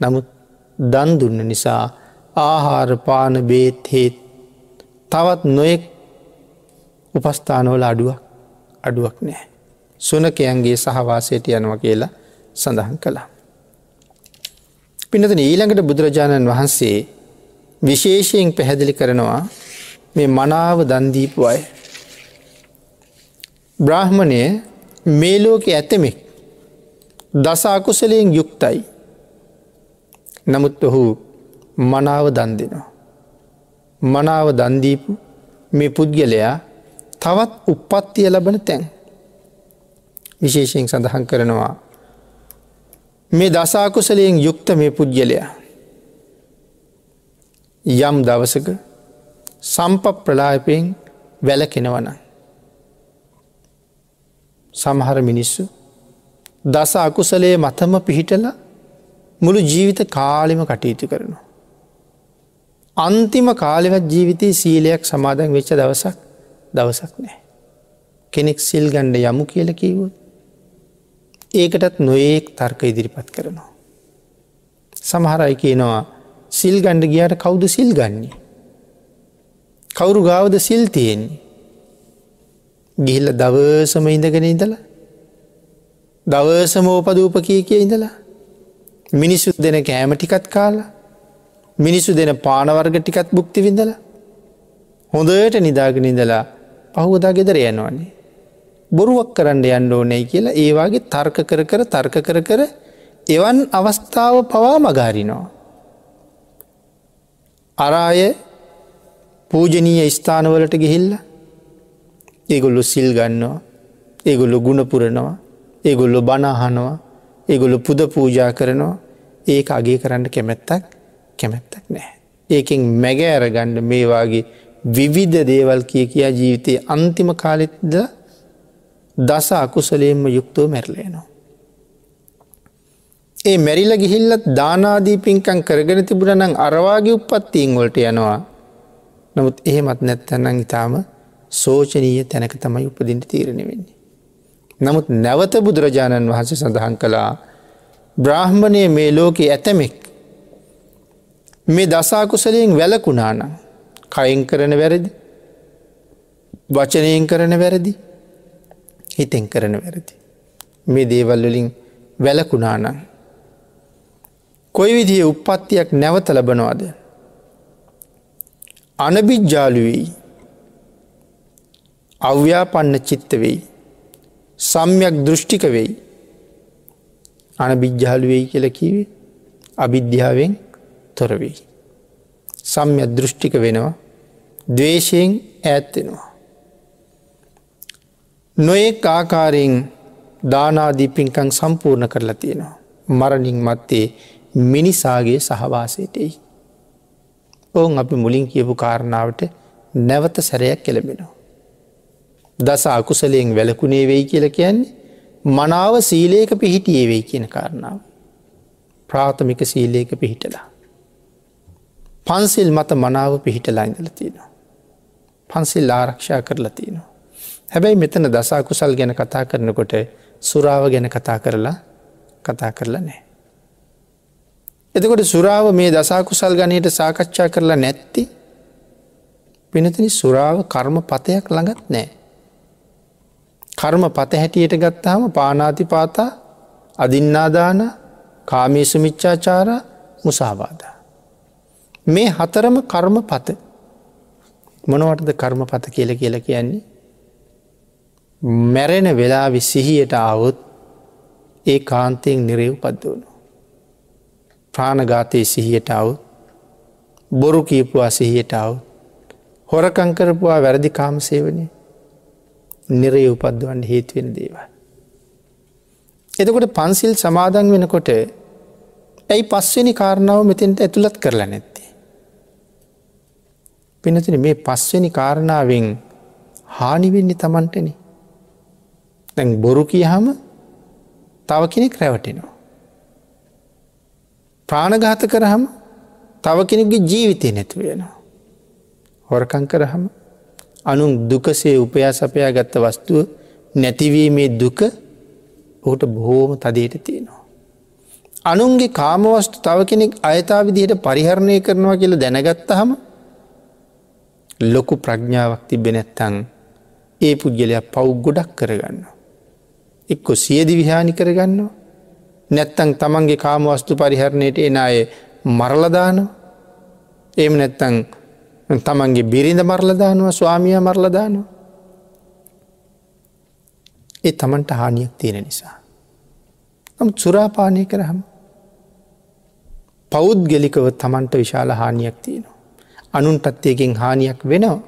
නමුත් දන් දුන්න නිසා ආහාර පාන බේත් හේත් තවත් නොයෙක් උපස්ථානවල අඩුවක් අඩුවක් නෑ. සුනකයන්ගේ සහවාසයට යනව කියලා සඳහන් කළා. පිනතන ඊළඟට බුදුරජාණන් වහන්සේ විශේෂයෙන් පැහැදිලි කරනවා මේ මනාව දන්දීපු අය. බ්‍රාහ්මණය මේ ලෝක ඇතමෙක් දසාකුසලයෙන් යුක්තයි. නමුත් ඔහු මනාව දන් දෙනවා. මනාව දන්දීපු මේ පුද්ගලයා තවත් උපත්තිය ලබන තැන් විශේෂයෙන් සඳහන් කරනවා මේ දසාකුසලයෙන් යුක්ත මේ පුද්ගලයා යම් දවසක සම්ප ප්‍රලායපයෙන් වැලකෙනවන. සමහර මිනිස්සු දස අකුසලේ මතම පිහිටල මුළු ජීවිත කාලිම කටයුතු කරනවා. අන්තිම කාලෙවත් ජීවිතයේ සීලයක් සමාදන් වෙච්ච දවසක් දවසක් නෑ. කෙනෙක් සිල් ගණ්ඩ යමු කියල කීවොත්. ඒකටත් නොඒක් තර්ක ඉදිරිපත් කරනවා. සමහරයි කියනවා සිල් ගණ්ඩ ගියාට කවුද සිල් ගන්නේ. කවුරු ගාවද සිල් තියෙන්නේ. ගිහිල්ල දවසම ඉඳගෙන ඉඳලා දවසම ඕපදූප කිය කිය ඉඳලා මිනිස්සුත් දෙන කෑම ටිකත් කාලා මිනිස්සු දෙන පානවර්ග ටිකත් බුක්ති විඳලා හොඳට නිදාගෙන ඉඳලා පහුවදා ගෙදර යනවන්නේ. බොරුවක් කරන්න යන්න ඕනැයි කියලා ඒවාගේ තර්ක කර කර තර්ක කර කර එවන් අවස්ථාව පවා මගාරිනවා. අරාය පූජනීය ස්ථානවලට ගිහිල්ල ඒගොල්ලු සිල් ගන්නවා ඒගොල්ලු ගුණපුරනවා ඒගොල්ලු බනාහනවා ඒගොල්ලු පුද පූජා කරනවා ඒක අගේ කරන්න කැමැත්තක් කැමැත්තක් නෑ. ඒකෙන් මැගෑරගණ්ඩ මේවාගේ විවිධ දේවල් කිය කියා ජීවිතය අන්තිම කාලෙත්ද දස අකුසලයෙන්ම යුක්තෝ මැරලයනවා. ඒ මැරිල ගිහිල්ලත් දානාදී පින්කං කරගෙන තිබුණනං අරවාගේ උපත්තිීන් වලට යනවා. නමුත් එහෙමත් නැත්තැනං ඉතාම සෝචනීය තැනක තමයි උපදින්ට තීරණය වෙන්නේ. නමුත් නැවත බුදුරජාණන් වහන්සේ සඳහන් කළා බ්‍රාහ්මණය මේ ලෝකෙ ඇතමෙක් මේ දසාකුසලයෙන් වැලකුණානම් කයින් කරන වැරදි වචනයෙන් කරන වැරදි හිතෙන් කරන වැරදි. මේ දේවල්වලින් වැලකුණානම්. කොයි විදිහ උපත්තියක් නැවත ලබනවාද. අනබිජ්ජාලුවෙයි අව්‍යාපන්න චිත්ත වෙයි. සම්යක් දෘෂ්ටික වෙයි. අනබිජ්ජාලුවෙයි කියල කිවේ අවිද්‍යාවෙන් තොරවෙයි. සම්ය දෘෂ්ටික වෙනවා දවේශයෙන් ඈත්වෙනවා. නොයෙක් ආකාරයෙන් දානාදී පින්කං සම්පූර්ණ කරලා තියෙනවා. මරණින් මත්තේ මිනිසාගේ සහවාසයටයි. ඔවුන් අපි මුලින් කියපු කාරණාවට නැවත සැරයක් කෙළබෙනවා. දස අකුසලයෙන් වැලකුණේ වෙයි කියල කියන්නේ මනාව සීලේක පිහිටියේ වෙයි කියන කාරණාව. ප්‍රාථමික සීලේක පිහිටලා. පන්සිල් මත මනාව පිහිටලා ඉඳල තියෙනවා. පන්සිල් ආරක්ෂා කරලා තියෙනවා. හැබැයි මෙතන දසා කුසල් ගැන කතා කරනකොට සුරාව ගැන කතා කරලා කතා කරලා නෑ. එතකොට සුරාව මේ දසා කුසල් ගනයට සාකච්ඡා කරලා නැත්ති පිනතිනි සුරාව කර්ම පතයක් ළඟත් නෑ. කර්ම පත හැටියට ගත්තාම පානාති පාතා අදින්නාදාන කාමේසු මිච්චාචාර මුසාවාදා. මේ හතරම කර්ම පත මොනවටද කර්ම පත කියල කියල කියන්නේ. මැරෙන වෙලා විසිහියට අවුත් ඒ කාන්තයෙන් නිරෙව් පද්දවනු. ප්‍රාණගාතය සිහියට අවුත් බොරු කීපුවා සිහියට අවුත් හොරකංකරපුවා වැරදි කාම සේවනය නිරය උපද්දුවන්න හේතුවෙන දේවල්. එතකොට පන්සිල් සමාදන් වෙනකොට ඇයි පස්වෙනි කාරණාව මෙතෙන්ට ඇතුළත් කරලා නැත්ත. පිනතින මේ පස්වනි කාරණාවෙන් හානිවෙන්නේ තමන්ටන. දැන් බොරු කියහම තව කෙනෙක් රැවටෙනවා. ප්‍රාණඝාත කරහම තව කෙනෙක්ගේ ජීවිතය නැතු වෙනවා. හොරකං කරහම අනුන් දුකසේ උපයා සපයා ගත්ත වස්තුව නැතිවීමේ දුක ඔහුට බොහෝම තදයට තියෙනවා. අනුන්ගේ කාමවස්තු තව කෙනෙක් අයතා විදිහට පරිහරණය කරනවා කියල දැනගත්ත හම ලොකු ප්‍රඥාවක් තිබෙ නැත්තං ඒ පුද්ගලයක් පව් ගොඩක් කරගන්න. එක්කො සියදි විහානි කරගන්නවා. නැත්තං තමන්ගේ කාමවස්තු පරිහරණයට එන අය මරලදානවා. එම නැත්තං තමන්ගේ බිරිඳ මරලදානවා ස්වාමිය මරලදානවා. ඒ තමන්ට හානියක් තියෙන නිසා. නම් සුරාපානය කරහම පෞද්ගලිකව තමන්ට විශාල හානියක් තියෙනවා. අනුන්ටත් ඒකෙන් හානියක් වෙනවා.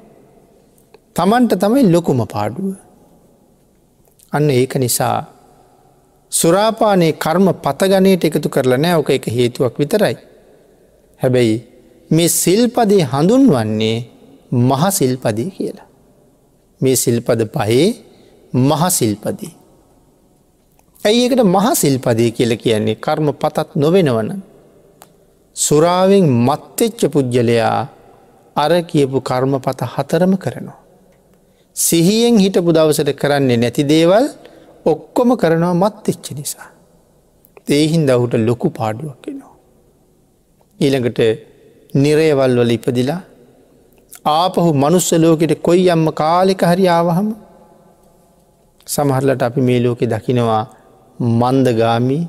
තමන්ට තමයි ලොකුම පාඩුව. අන්න ඒක නිසා සුරාපානයේ කර්ම පතගනයට එකතු කරලා නෑ ඕක එක හේතුවක් විතරයි. හැබැයි මේ සිල්පදය හඳුන්වන්නේ මහසිල්පදී කියලා. මේ සිල්පද පහේ මහසිල්පදී. ඇයි එකට මහසිල්පදය කියල කියන්නේ කර්ම පතත් නොවෙනවන. සුරාවෙන් මත්තෙච්ච පුද්ගලයා අර කියපු කර්ම පත හතරම කරනවා. සිහියෙන් හිටපු දවසට කරන්නේ නැති දේවල් ඔක්කොම කරනවා මත්තෙච්ච නිසා. ඒහින් දහුට ලොකු පාඩුවක් වෙනවා. ඊළඟට නිරේවල් වල ඉපදිලා ආපහු මනුස්ස ලෝකෙට කොයි අම්ම කාලෙක හරි ආවහම සමහරලට අපි මේ ලෝකෙ දකිනවා මන්දගාමී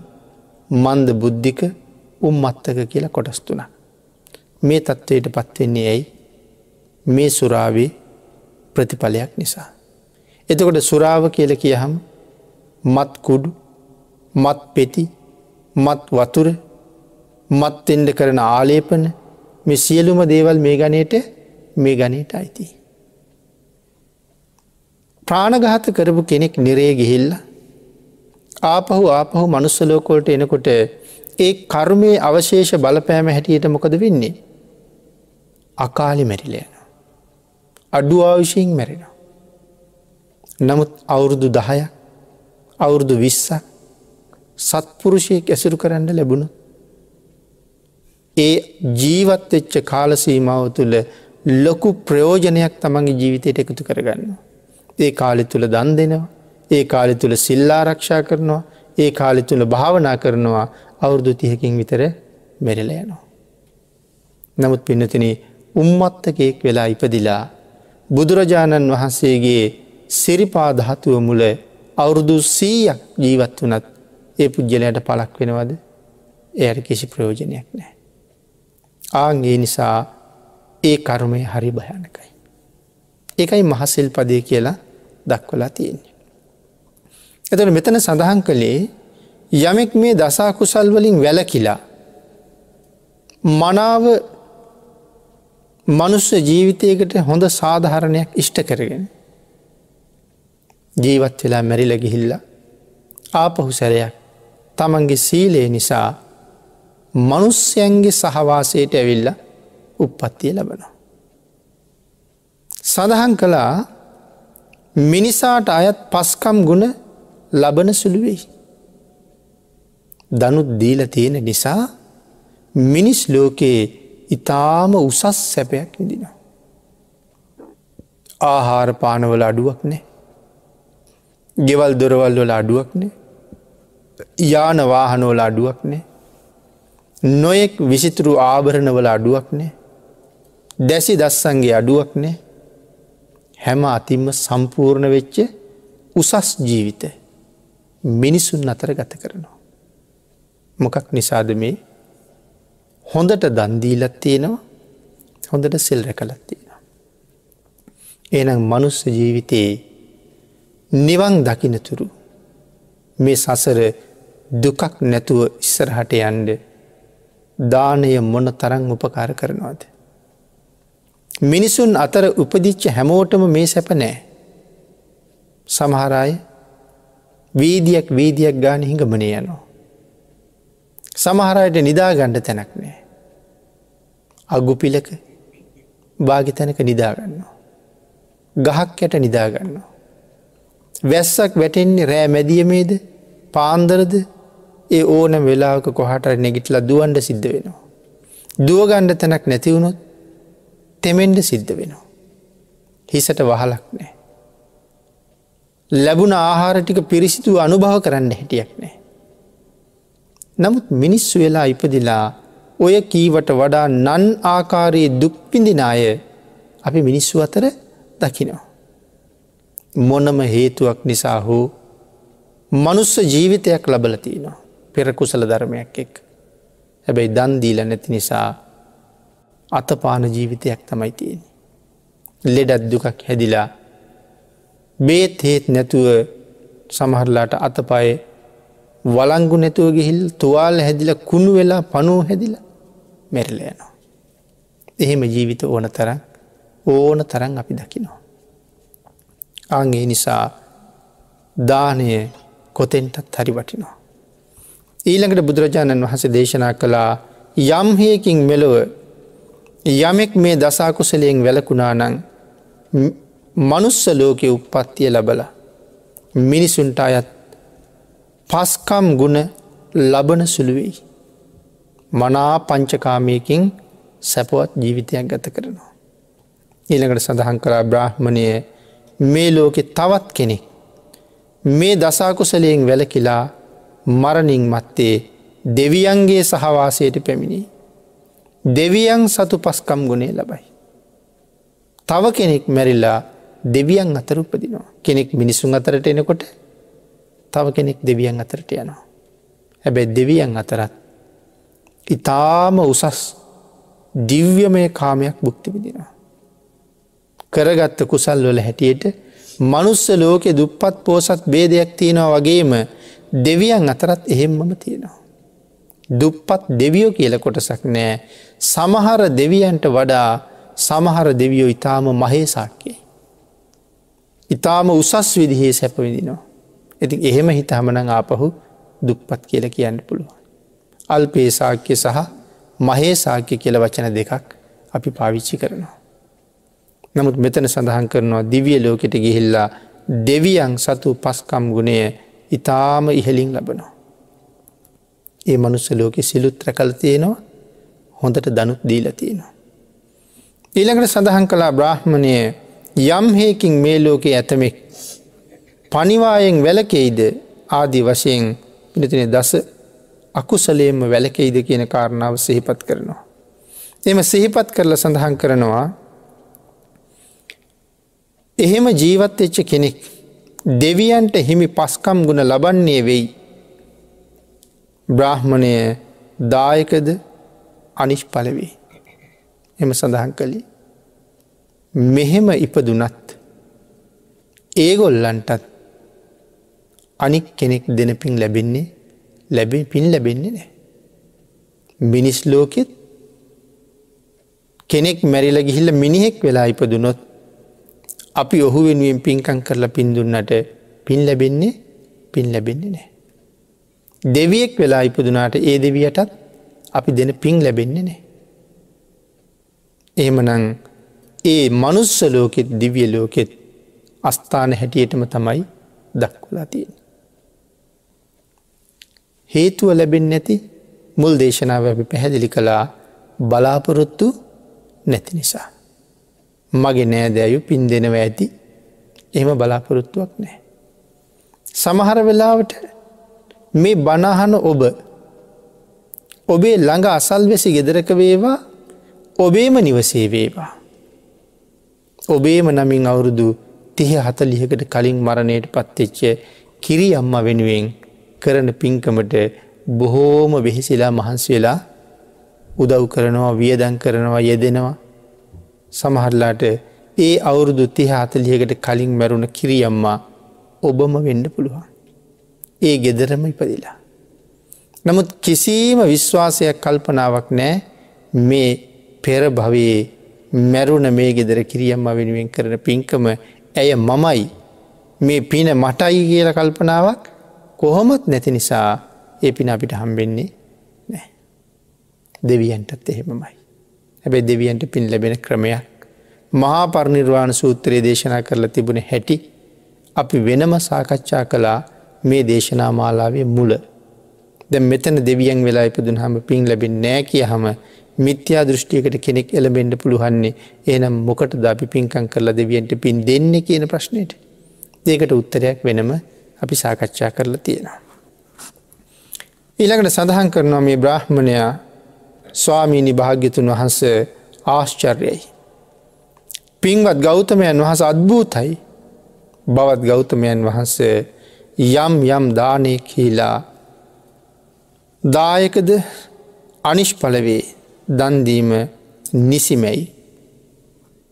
මන්ද බුද්ධික උම්මත්තක කියලා කොටස්තුන. මේ තත්ත්වයට පත්වෙන්නේ ඇයි මේ සුරාවේ ප්‍රතිඵලයක් නිසා. එතකොට සුරාව කියල කියහම් මත් කුඩු මත් පෙති මත් වතුර මත්තෙන්ඩ කරන ආලේපන මේ සියලුම දේවල් මේ ගනයට මේ ගනයට අයිති. ප්‍රාණගහත කරපු කෙනෙක් නිරේ ගිහිල්ල ආපහු ආපහු මනුස්සලෝකොල්ට එනකොට ඒ කර්මය අවශේෂ බලපෑම හැටියට මොකද වෙන්නේ. අකාලි මැරිලයන. අඩු ආවිශයෙන් මැරෙන. නමුත් අවුරුදු දහය අවුරුදු විස්සක් සත්පුරුෂයෙක් ඇසුරු කරන්න ලැබුණු. ඒ ජීවත්වෙච්ච කාලසීමාව තුළ ලොකු ප්‍රයෝජනයක් තමන්ගේ ජීවිතයට එකතු කරගන්න. ඒ කාලෙ තුළ දන් දෙනවා ඒ කාලෙ තුළ සිල්ලාරක්ෂා කරනවා ඒ කාලෙ තුළ භාවනා කරනවා අවුරුදු තිහකින් විතර මෙරලයනවා. නමුත් පින්නතින උම්මත්තකයෙක් වෙලා ඉපදිලා බුදුරජාණන් වහන්සේගේ සිරිපාදහතුව මුල අවුරුදු සීයක් ජීවත් වනත් ඒ පුද්ගලයට පලක් වෙනවද එයට කිසි ප්‍රයෝජනයක් නෑ. ආගේ නිසා ඒ කරුමය හරි භයනකයි. එකයි මහසිල් පදය කියලා දක්වලා තියෙන්නේ. එතන මෙතන සඳහන් කළේ යමෙක් මේ දසා කුසල් වලින් වැලකිලා මනාව මනුස්ස ජීවිතයකට හොඳ සාධහරණයක් ඉෂ්ට කරගෙන ජීවත් වෙලා මැරිල ගිහිල්ල ආපහු සැරයක් තමන්ගේ සීලේ නිසා මනුස්්‍යයන්ගේ සහවාසයට ඇවිල්ල උප්පත්තිය ලබනවා. සඳහන් කළා මිනිසාට අයත් පස්කම් ගුණ ලබන සුළුවෙයි. දනුත් දීල තියෙන නිසා මිනිස් ලෝකයේ ඉතාම උසස් සැපයක් විදින. ආහාර පානවල අඩුවක් නෑ. ගෙවල් දොරවල් වල අඩුවක් නෑ. යාන වාහනෝල අඩුවක් නෑ. නොයෙක් විසිතුරු ආභරණවල අඩුවක් නෑ. දැසි දස්සන්ගේ අඩුවක් නෑ. හැම අතිම්ම සම්පූර්ණ වෙච්ච උසස් ජීවිත මිනිසුන් අතර ගත කරනවා. මොකක් නිසාද මේ හොඳට දන්දීලත් තියෙනවා හොඳට සෙල් රැකලත් තියෙනවා. එනම් මනුස්ස ජීවිතයේ නිවන් දකිනතුරු මේ සසර දුකක් නැතුව ඉස්සරහට යන්ඩ දානය මොන තරං උපකාර කරනවාද. මිනිසුන් අතර උපදිච්ච හැමෝටම මේ සැප නෑ. සමහරයි වීදියක් වීදියක් ගාන හිඟමනය යනවා. සමහරයට නිදාගණ්ඩ තැනක් නෑ. අගුපිලක භාගිතැනක නිදාගන්නවා. ගහක් යට නිදාගන්නවා. වැස්සක් වැටෙන්නේ රෑ මැදියමේද පාන්දරද ඒ ඕන වෙලාක කොහට නැගිටල දුවන්ඩ සිද්ධ වෙනවා. දුවගණ්ඩ තැනක් නැතිවුණොත් තෙමෙන්ඩ සිද්ධ වෙනවා. හිසට වහලක් නෑ. ලැබුණ ආහාරටික පිරිසිතු අනුභව කරන්න හැටියක් නෑ. නමුත් මිනිස්සු වෙලා ඉපදිලා ඔය කීවට වඩා නන් ආකාරයේ දුක්පිඳින අය අපි මිනිස්සු අතර දකිනවා. මොනම හේතුවක් නිසා හෝ මනුස්ස ජීවිතයක් ලබලතිනවා පෙරකුසල ධර්මයක් එක්. හැබැයි දන්දීල නැති නිසා අතපාන ජීවිතයක් තමයි තියෙන. ලෙඩත් දුකක් හැදිලා බේත් හේත් නැතුව සමහරලාට අතපය වලංගු නැතුව ගිහිල් තුවාල් හැදිල කුණු වෙලා පනුව හැදිල මැරල යනවා. එහෙම ජීවිත ඕන තරන් ඕන තරන් අපි දකිනවා. අන්ගේ නිසා දානය කොතෙන්ටත් හරි වටිනවා. ඊළඟට බුදුරජාණන් වහස දේශනා කළා යම්හයකින් මෙලොව යමෙක් මේ දසාකුසලයෙන් වැලකුණා නං මනුස්ස ලෝකෙ උප්පත්තිය ලබල මිනිසුන්ට අයත් පස්කම් ගුණ ලබන සුළුවෙයි. මනා පංචකාමයකින් සැපවත් ජීවිතයක් ගත කරනවා. ඊළඟට සඳහන් කරා බ්‍රහ්මණය මේ ලෝකෙ තවත් කෙනෙක්. මේ දසාකුසලයෙන් වැලකිලා මරණින් මත්තේ දෙවියන්ගේ සහවාසයට පැමිණි. දෙවියන් සතු පස්කම් ගුණේ ලබයි. තව කෙනෙක් මැරිල්ලා දෙවියන් අතර උපදිනවා. කෙනෙක් මිනිසුන් අතරට එනකොට තව කෙනෙක් දෙවියන් අතරට යනවා. හැබැ දෙවියන් අතරත් ඉතාම උසස් දිව්‍යමය කාමයක් බුක්ති විදිනවා. කරගත්ත කුසල් වල හැටියට මනුස්ස ලෝකෙ දුප්පත් පෝසත් බේදයක් තියෙනවා වගේම දෙවියන් අතරත් එහෙම්මම තියෙනවා. දුප්පත් දෙවියෝ කියල කොටසක් නෑ සමහර දෙවියන්ට වඩා සමහර දෙවියෝ ඉතාම මහේසාක්කේ. ඉතාම උසස් විදිහේ සැපවිදිනවා. ඉතින් එහෙම හිත හමනං ආපහු දුක්පත් කියල කියන්න පුළුවන්. අල්පේසාක්‍ය සහ මහේසාක්‍ය කියල වචන දෙකක් අපි පාවිච්චි කරනවා. නමුත් මෙතන සඳහන් කරනවා දිවිය ලෝකෙට ගිහිල්ලා දෙවියන් සතු පස්කම් ගුණය ඉතාම ඉහලින් ලබනවා. ඒ මනුස්ස ලෝකෙ සිලුත්‍ර කල තියෙනවා හොඳට දනුත් දීල තියෙනවා. ඊළඟට සඳහන් කලා බ්‍රහ්මණය යම් හේකින් මේ ලෝකෙ ඇතමෙක් පනිවායෙන් වැලකෙයිද ආදි වශයෙන් පිනතින දස අකුසලේම වැලකෙයිද කියන කාරණාව සහිපත් කරනවා. එම සිහිපත් කරල සඳහන් කරනවා එහෙම ජීවත් එච්ච කෙනෙක් දෙවියන්ට හිමි පස්කම් ගුණ ලබන්නේ වෙයි. බ්‍රාහ්මණය දායකද අනිශ් පලවේ. එම සඳහන් කළේ. මෙහෙම ඉපදුනත් ඒගොල්ලන්ටත් අනික් කෙනෙක් දෙන පින් ලැබෙන්නේ ලැබෙන් පින් ලැබෙන්නේ නෑ. මිනිස් ලෝකෙත් කෙනෙක් මැරිල ගිහිල්ල මිනිහෙක් වෙලා ඉපදුනොත් අපි ඔහු වෙනුවෙන් පින්කං කරලා පින්දුන්නට පින් ලැබෙන්නේ පින් ලැබෙන්නේ නෑ. දෙවියෙක් වෙලා ඉපදුනාට ඒ දෙවියටත් අපි දෙන පින් ලැබෙන්නේ නෑ. එහෙමනං ඒ මනුස්ස ලෝකෙත් දිවිය ලෝකෙත් අස්ථාන හැටියටම තමයි දක්වලා තියෙන. හේතුව ලැබෙන් නැති මුල් දේශනාව අපි පැහැදිලි කළා බලාපොරොත්තු නැති නිසා. මගේ නෑදෑයු පින් දෙනව ඇති එම බලාපොරොත්තුවක් නෑ. සමහර වෙලාවට මේ බණහන ඔබ ඔබේ ළඟ අසල්වෙසි ගෙදරක වේවා ඔබේම නිවසේ වේවා. ඔබේම නමින් අවුරුදු තිහ හතලිහකට කලින් මරණයට පත්තෙච්ච කිරි අම්ම වෙනුවෙන් කරන පින්කමට බොහෝම වෙහෙසිලා මහන්ස වෙලා උදව් කරනවා වියදන් කරනවා යෙදෙනවා සමහරලාට ඒ අවුරුදු තිහ අතලියකට කලින් මැරුණ කිරියම්මා ඔබම වෙන්න පුළුවන්. ඒ ගෙදරම ඉපදිලා. නමුත් කිසිීම විශ්වාසයක් කල්පනාවක් නෑ මේ පෙර භවයේ මැරුණ මේ ගෙදර කිරියම්ම වෙනුවෙන් කරන පින්කම ඇය මමයි මේ පින මටයි කියල කල්පනාවක් කොහොමත් නැති නිසා ඒ පින අපිට හම්බෙන්නේ නෑ. දෙවියන්ටත් එහෙමමයි. හැබැයි දෙවියන්ට පින් ලැබෙන ක්‍රමයක් මහා පරණිර්වාණ සූත්‍රයේ දේශනා කරලා තිබුණ හැටි අපි වෙනම සාකච්ඡා කළා මේ දේශනා මාලාවේ මුල. ද මෙතන දෙවියන් වෙලා ඉපදුන් හම පින් ලැබෙන් නෑ කිය හම මිත්‍යා දෘෂ්ටියකට කෙනෙක් එළබෙන්ඩ පුළුවන්නේ ඒනම් මොකට ද අපි පින්කං කරලා දෙවියන්ට පින් දෙන්න කියන ප්‍රශ්නයට. ඒකට උත්තරයක් වෙනම අපි සාකච්ඡා කරලා තියෙනවා. ඊළඟට සඳහන් කරනවා මේ බ්‍රහ්මණයා ස්වාමීනි භාග්‍යතුන් වහන්ස ආශ්චර්යයි. පින්වත් ගෞතමයන් වහස අත්භූතයි බවත් ගෞතමයන් වහන්සේ යම් යම් දානය කියලා දායකද අනිෂ්පලවේ දන්දීම නිසිමැයි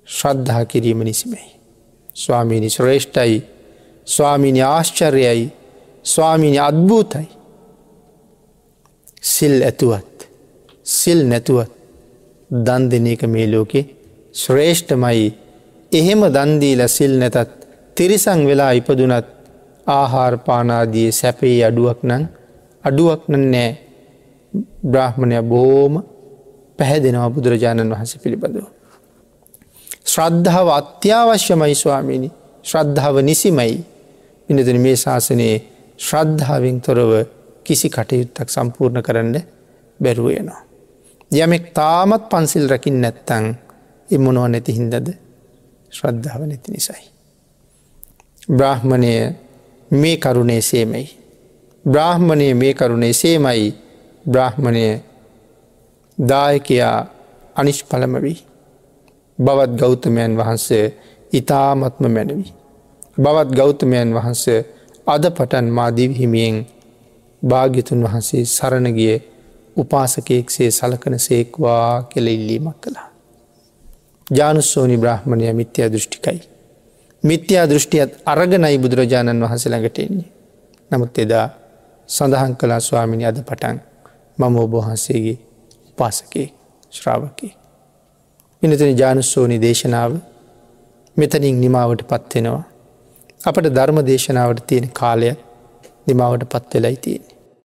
ශ්‍රද්ධහා කිරීම නිසිමැයි. ස්වාමීනි ශ්‍රේෂ්ඨයි ස්වාමීනි ආශ්චර්යයි ස්වාමීනි අත්භූතයි. සිල් ඇතුවත් සිල් නැතුවත් දන් දෙන එක මේ ලෝකෙ ශ්‍රේෂ්ඨමයි එහෙම දන්දීල සිල් නැතත් තිරිසං වෙලා ඉපදුනත් ආහාර පානාදී සැපේ අඩුවක් නං අඩුවක් නෑ බ්‍රහ්මණය බෝම පැහැදෙනවා බුදුරජාණන් වහස පිළිබඳව. ශ්‍රද්ධාව අත්‍යවශ්‍යමයි ස්වාමීණි ශ්‍රද්ධාව නිසිමයි මිනතන මේ ශාසනයේ ශ්‍රද්ධාවෙන් තොරව කිසි කටයුත්තක් සම්පූර්ණ කරන්න බැරුවයනවා. යමෙක් තාමත් පන්සිල් රකිින් නැත්තං එමනෝ නැති හින්දද ශ්‍රද්ධාව නැති නිසයි. බ්‍රාහ්මණය මේ කරුණේ සේමයි. බ්‍රාහ්මණය මේ කරුණේ සේමයි බ්‍රාහ්මණය දායකයා අනිෂ්පලම වී. බවත් ගෞතමයන් වහන්සේ ඉතාමත්ම මැනවී. බවත් ගෞතමයන් වහන්සේ අද පටන් මාදිව හිමියෙන් භාග්‍යතුන් වහන්සේ සරණගිය උපාසකයෙක්සේ සලකන සේක්වා කෙල ඉල්ලීමක් කළා. ජානුස්සෝනි බ්‍රහ්මණය මිත්‍යයා දෘෂ්ටිකයි. මිත්‍යා දෘෂ්ටියත් අරගනයි බුදුරජාණන් වහස ළඟට එන්නේ. නමුත් එදා සඳහන් කලා ස්වාමිනි අද පටන් මම ඔබහන්සේගේ උපාසකේ ශ්‍රාවකේ. මිනතන ජානුස්සෝනි දේශනාව මෙතනින් නිමාවට පත්වෙනවා. අපට ධර්ම දේශනාවට තියෙන කාලයක් නිමාවට පත්වෙලයි තියෙන.